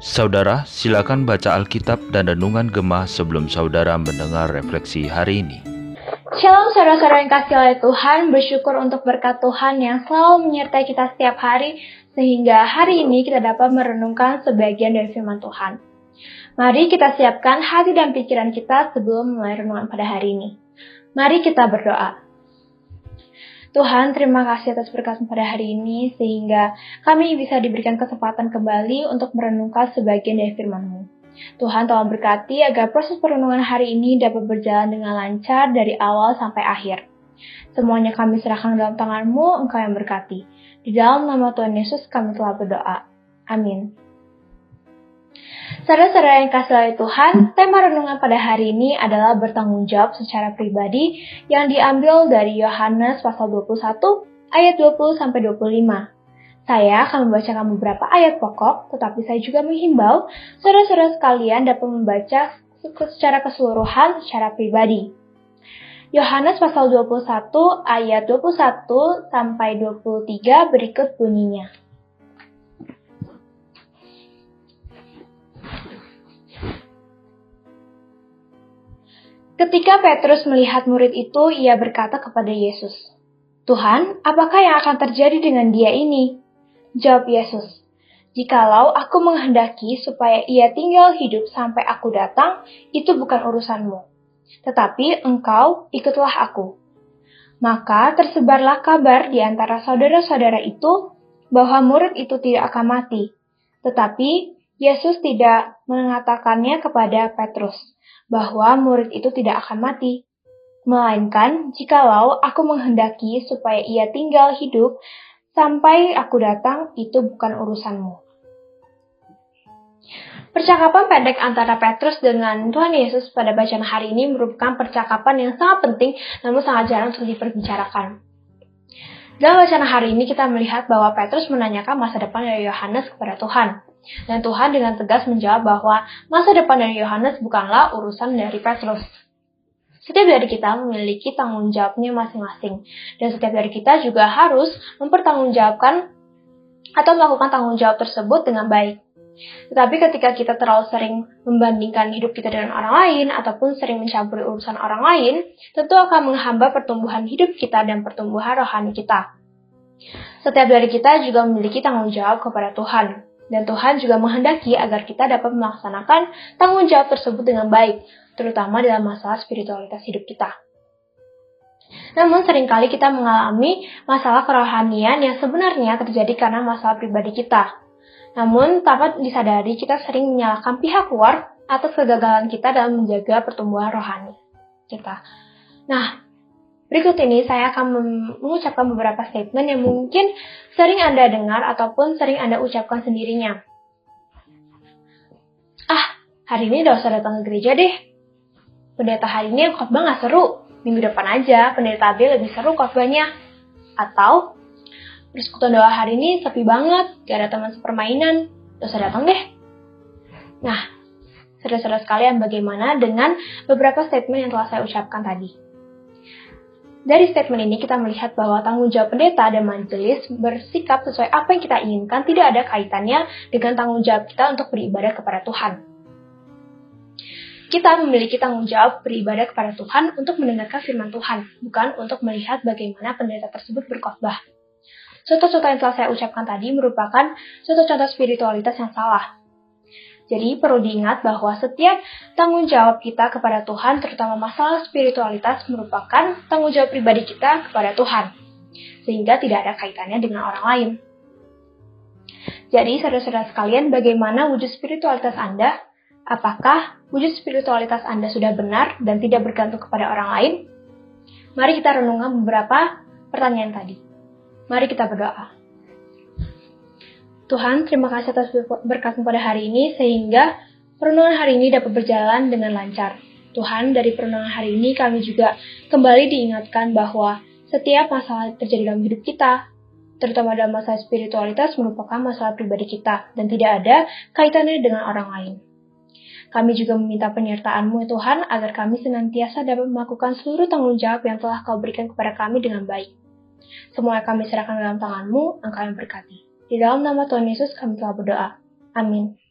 Saudara, silakan baca Alkitab dan Renungan Gemah sebelum saudara mendengar refleksi hari ini. Shalom saudara-saudara yang kasih oleh Tuhan, bersyukur untuk berkat Tuhan yang selalu menyertai kita setiap hari, sehingga hari ini kita dapat merenungkan sebagian dari firman Tuhan. Mari kita siapkan hati dan pikiran kita sebelum mulai renungan pada hari ini. Mari kita berdoa. Tuhan, terima kasih atas berkat pada hari ini, sehingga kami bisa diberikan kesempatan kembali untuk merenungkan sebagian dari firman-Mu. Tuhan tolong berkati agar proses perenungan hari ini dapat berjalan dengan lancar dari awal sampai akhir. Semuanya kami serahkan dalam tangan-Mu, Engkau yang berkati. Di dalam nama Tuhan Yesus kami telah berdoa. Amin. Saudara-saudara yang kasih oleh Tuhan, tema renungan pada hari ini adalah bertanggung jawab secara pribadi yang diambil dari Yohanes pasal 21 ayat 20 sampai 25. Saya akan membacakan beberapa ayat pokok, tetapi saya juga menghimbau saudara-saudara sekalian dapat membaca secara keseluruhan secara pribadi. Yohanes pasal 21 ayat 21 sampai 23 berikut bunyinya. Ketika Petrus melihat murid itu, ia berkata kepada Yesus, Tuhan, apakah yang akan terjadi dengan dia ini? Jawab Yesus, Jikalau aku menghendaki supaya ia tinggal hidup sampai aku datang, itu bukan urusanmu. Tetapi engkau ikutlah aku. Maka tersebarlah kabar di antara saudara-saudara itu bahwa murid itu tidak akan mati. Tetapi Yesus tidak mengatakannya kepada Petrus bahwa murid itu tidak akan mati. Melainkan, jikalau aku menghendaki supaya ia tinggal hidup sampai aku datang, itu bukan urusanmu. Percakapan pendek antara Petrus dengan Tuhan Yesus pada bacaan hari ini merupakan percakapan yang sangat penting namun sangat jarang untuk diperbicarakan. Dalam bacaan hari ini kita melihat bahwa Petrus menanyakan masa depan dari Yohanes kepada Tuhan. Dan Tuhan dengan tegas menjawab bahwa masa depan dari Yohanes bukanlah urusan dari Petrus. Setiap dari kita memiliki tanggung jawabnya masing-masing. Dan setiap dari kita juga harus mempertanggungjawabkan atau melakukan tanggung jawab tersebut dengan baik. Tetapi ketika kita terlalu sering membandingkan hidup kita dengan orang lain ataupun sering mencampuri urusan orang lain, tentu akan menghambat pertumbuhan hidup kita dan pertumbuhan rohani kita. Setiap dari kita juga memiliki tanggung jawab kepada Tuhan. Dan Tuhan juga menghendaki agar kita dapat melaksanakan tanggung jawab tersebut dengan baik, terutama dalam masalah spiritualitas hidup kita. Namun sering kali kita mengalami masalah kerohanian yang sebenarnya terjadi karena masalah pribadi kita. Namun tanpa disadari kita sering menyalahkan pihak luar atas kegagalan kita dalam menjaga pertumbuhan rohani kita. Nah, Berikut ini saya akan mengucapkan beberapa statement yang mungkin sering Anda dengar ataupun sering Anda ucapkan sendirinya. Ah, hari ini udah usah datang ke gereja deh. Pendeta hari ini khotbah nggak seru. Minggu depan aja, pendeta B lebih seru khotbahnya. Atau, persekutuan doa hari ini sepi banget, gak ada teman sepermainan. Udah usah datang deh. Nah, saudara-saudara sekalian bagaimana dengan beberapa statement yang telah saya ucapkan tadi? Dari statement ini kita melihat bahwa tanggung jawab pendeta dan majelis bersikap sesuai apa yang kita inginkan tidak ada kaitannya dengan tanggung jawab kita untuk beribadah kepada Tuhan. Kita memiliki tanggung jawab beribadah kepada Tuhan untuk mendengarkan firman Tuhan, bukan untuk melihat bagaimana pendeta tersebut berkhotbah. Contoh-contoh yang telah saya ucapkan tadi merupakan contoh-contoh spiritualitas yang salah, jadi perlu diingat bahwa setiap tanggung jawab kita kepada Tuhan, terutama masalah spiritualitas, merupakan tanggung jawab pribadi kita kepada Tuhan. Sehingga tidak ada kaitannya dengan orang lain. Jadi, saudara-saudara sekalian, bagaimana wujud spiritualitas Anda? Apakah wujud spiritualitas Anda sudah benar dan tidak bergantung kepada orang lain? Mari kita renungkan beberapa pertanyaan tadi. Mari kita berdoa. Tuhan, terima kasih atas berkatmu pada hari ini sehingga perenungan hari ini dapat berjalan dengan lancar. Tuhan, dari perenungan hari ini kami juga kembali diingatkan bahwa setiap masalah terjadi dalam hidup kita, terutama dalam masalah spiritualitas merupakan masalah pribadi kita dan tidak ada kaitannya dengan orang lain. Kami juga meminta penyertaan-Mu ya Tuhan agar kami senantiasa dapat melakukan seluruh tanggung jawab yang telah Kau berikan kepada kami dengan baik. Semua kami serahkan dalam tangan-Mu, Engkau yang berkati. Di dalam nama Tuhan Yesus kami telah berdoa. Amin.